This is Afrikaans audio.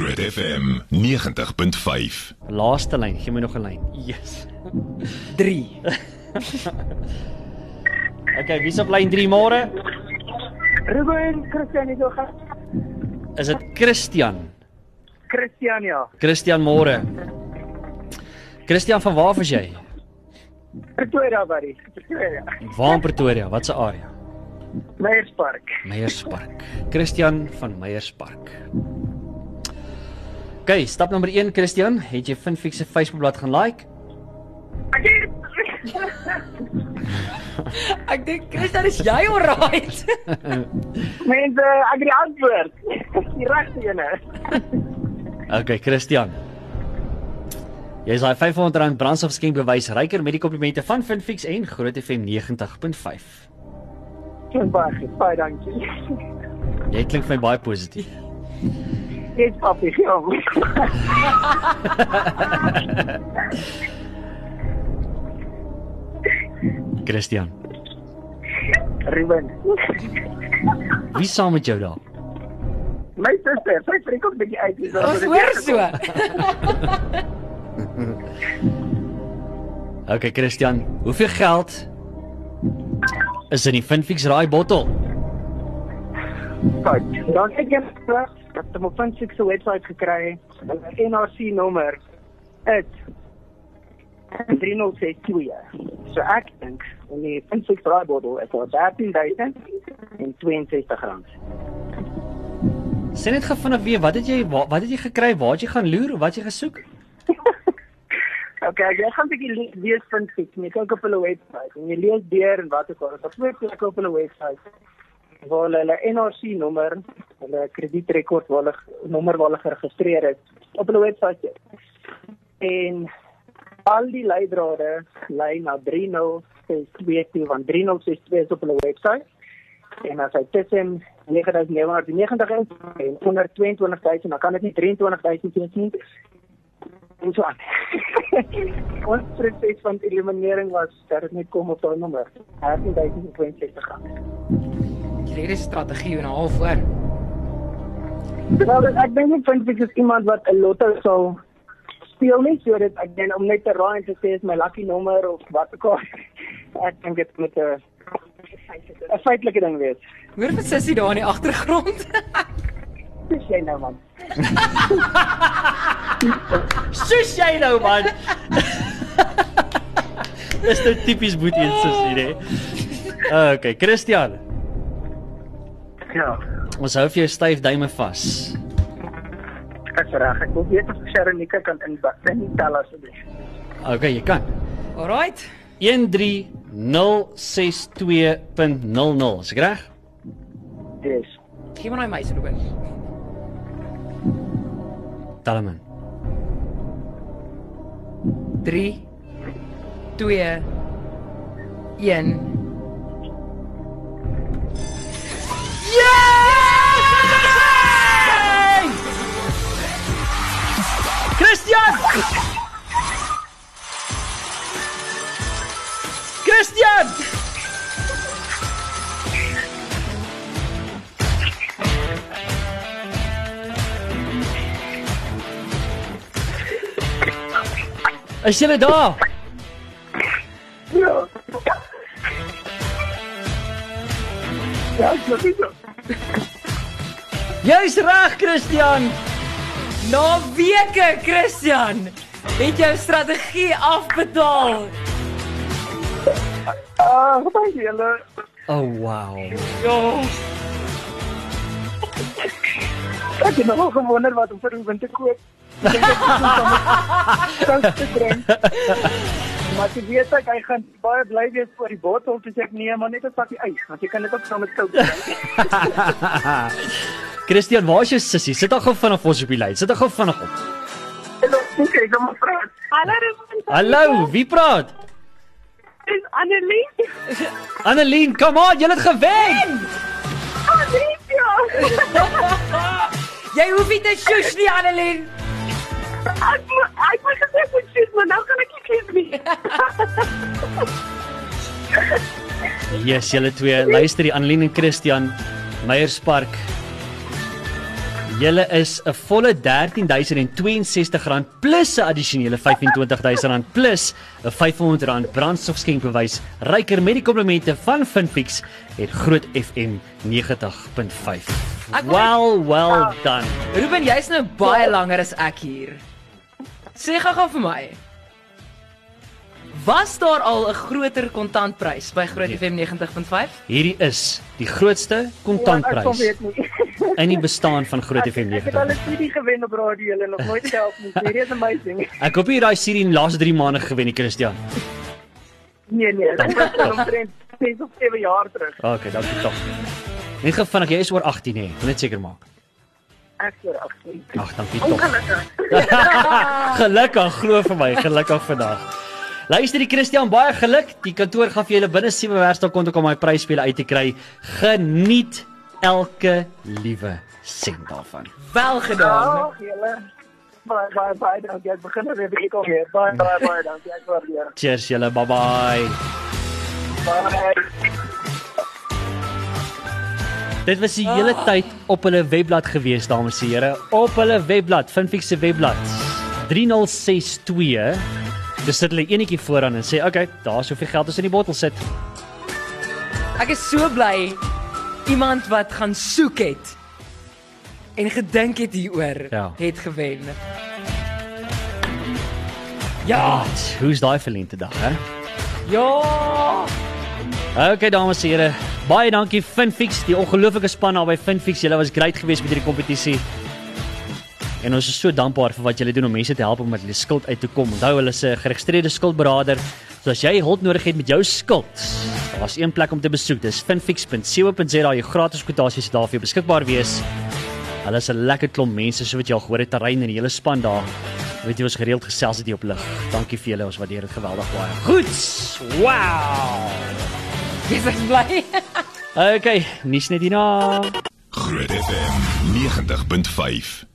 Groot FM 90.5. Laaste lyn, gee my nog 'n lyn. Yes. 3. Okay, wie's op lyn 3 môre? Ruben Christian is ook Is dit Christian? Christian ja. Christian môre. Christian van waar af is jy? Pretoria buddy. Pretoria. Waar in Pretoria? Wat se area? Meyerspark. Meyerspark. Christian van Meyerspark. Okay, stap nommer 1 Christian, het jy Finfix se Facebookblad gaan like? Ek dink Christian is jy alright. Mense, ek het die antwoord. Die regte ene. Okay, Christian. Jy is daai R500 brandstofskenk bewys ryker met die komplimente van Finfix en Groot FM 90.5. Baie baie dankie. Jy klink vir my baie positief. Dis papi, ja. Christian, Ruben. wie saam met jou daar? My suster, sy freak ook bietjie uit. Dis Ons hoor so. Okay, Christian, hoeveel geld is in die Finfix raai bottel? Kyk, dan ek het ek het op Finfix se webwerf gekry. Hulle NRC nommer is 3062. So ek dink in die Finfix raaibottel is daar 13062 rand. Sê net gou vinnig weer, wat het jy wa- wat het jy gekry? Waar het jy gaan loer? Wat het jy gesoek? Okay, jy gaan 'n bietjie le- lees vind. Jy kyk op hulle webwerf en jy lees deur en wat ook al. Daar's twee plekke op hulle webwerf waar hulle NRC nommer, hulle kredietrekord waar hulle nommer waar hulle geregistreer is op hulle webwerf sit. En al die leidrade lei na 3062 van 3062 is op hulle webwerf. En as hy tussen 9990 is en onder 22000, dan kan dit nie 23000 wees nie en so aan. Ons proses van eliminering was dat dit net kom op daai nommer. 13062 gaan. Hierdie strategie en 'n half voor. Nou, ek dink nie vind ek is iemand wat 'n lotto sou speel nie, so dit ek dink om net te raai en te sê is my lucky nommer of wat ook al. Ek dink dit moet 'n 'n feitelike ding wees. Hoor vir sussie daar in die agtergrond. Dis jy nou man. Sus jy nou man. Dis nou tipies boetie en sussie, hè. Okay, Christian, Ja. ons hou vir jou styf duime vas. Ek reg, ek wil weet of Sharonika kan inbak. Net nie tel asseblief. Okay, jy kan. Alright. 13062.00, is ek reg? Dis. Gee maar daai meisie Ruben. Talman. 3 2 1 Is jy daar? Ja. Ja, dis nie so. Jy's reg, Christian. Na weke, Christian, het jou strategie afbetaal. Ah, wat dink jy julle? Oh wow. Ja. Ek het nog gewonder wat om vir Ruben te koop. Ek dink dit is om te drink. Maar jy weet ek hy gaan baie bly wees vir die bottel te sê ek nee, maar net 'n sakkie ys, want jy kan dit ook saam met koue drink. Christian, waar is jou sussie? Sit haar gou vinnig ons op die lyn. Sit haar gou vinnig op. Dan sê ek hom vra. Hallo Ruben. Hallo, wie praat? Dis Annelie. Annelien, kom aan, jy het gewen. Jy hoef nie te sjoes nie, Annelien. Ek moet ek moet gesê ek moet sien, maar nou kan ek nie kies nie. Yes, julle twee. Luister die Annelien en Christian Meyerspark. Julle is 'n volle R13062 plus 'n addisionele R25000 plus 'n R500 brandstofskenkbewys. Ryker met die komplimente van Finfix het Groot FM 90.5. Ek wil- Well, well done. Ruben, jy's nou baie langer as ek hier. Sê gou-gou vir my. Was daar al 'n groter kontantprys by Groot FM 90.5? Hierdie is die grootste Ja, Ek kontantprys kon weet nie. in die bestaan van Groot FM ek het al 90. 'n CD gewen op radio en nog nooit geld nie. Hierdie is amazing. Ek hoop jy daai serie in die laaste 3 maande gewen, het, Christian. Nee nee, dit was al omtrent 6 of 7 jaar terug. Okay, dankie tog. Net gou vinnig, jy is oor 18 hè. Moet net seker maak. Ek sê agter. Ag, dankie tog. Ongelukkig. gelukkig glo vir my, gelukkig vandag. Luister die Christian, baie geluk. Die kantoor gaan vir julle binne 7 werkdae kon om my prysspele uit te kry. Geniet elke liewe sent daarvan. Wel gedaan. Ag julle. Baie baie baie dankie. Ek begin er weer bietjie kom hier. Baie baie baie dankie. Ek waardeer. Cheers julle, bye bye. Baie. Dit was die hele tyd op hulle webblad gewees, dames en here. Op hulle webblad, Finfix se webblad. 3062. Dis sit hulle enetjie vooraan en sê, "Oké, okay, daar's soveel geld as in die bottel sit." Ek is so bly iemand wat gaan soek het en gedink het hieroor Ja. het gewen. Ja, Hoe's daai vir lente dag, hè? ja. Okay dames en here, baie dankie Finfix, die ongelooflike span daar by Finfix. Julle was great geweest met hierdie kompetisie. En ons is so dankbaar vir wat julle doen om mense te help om met hulle skuld uit te kom. Onthou hulle is 'n geregistreerde skuldberader. So as jy hulp nodig het met jou skuld, daar's een plek om te besoek. Dis finfix.co.za. Jou gratis kwotasies sal daar vir jou beskikbaar wees. Hulle is 'n lekker klomp mense, so wat jy al gehoor het, terrein en die hele span daar. Weet jy ons gereeld gesels het hier op lig. Dankie vir julle, ons waardeer dit geweldig baie. Goed. Wow. Jy's ek bly. Okay, nuus net hierna. Groot FM 90.5.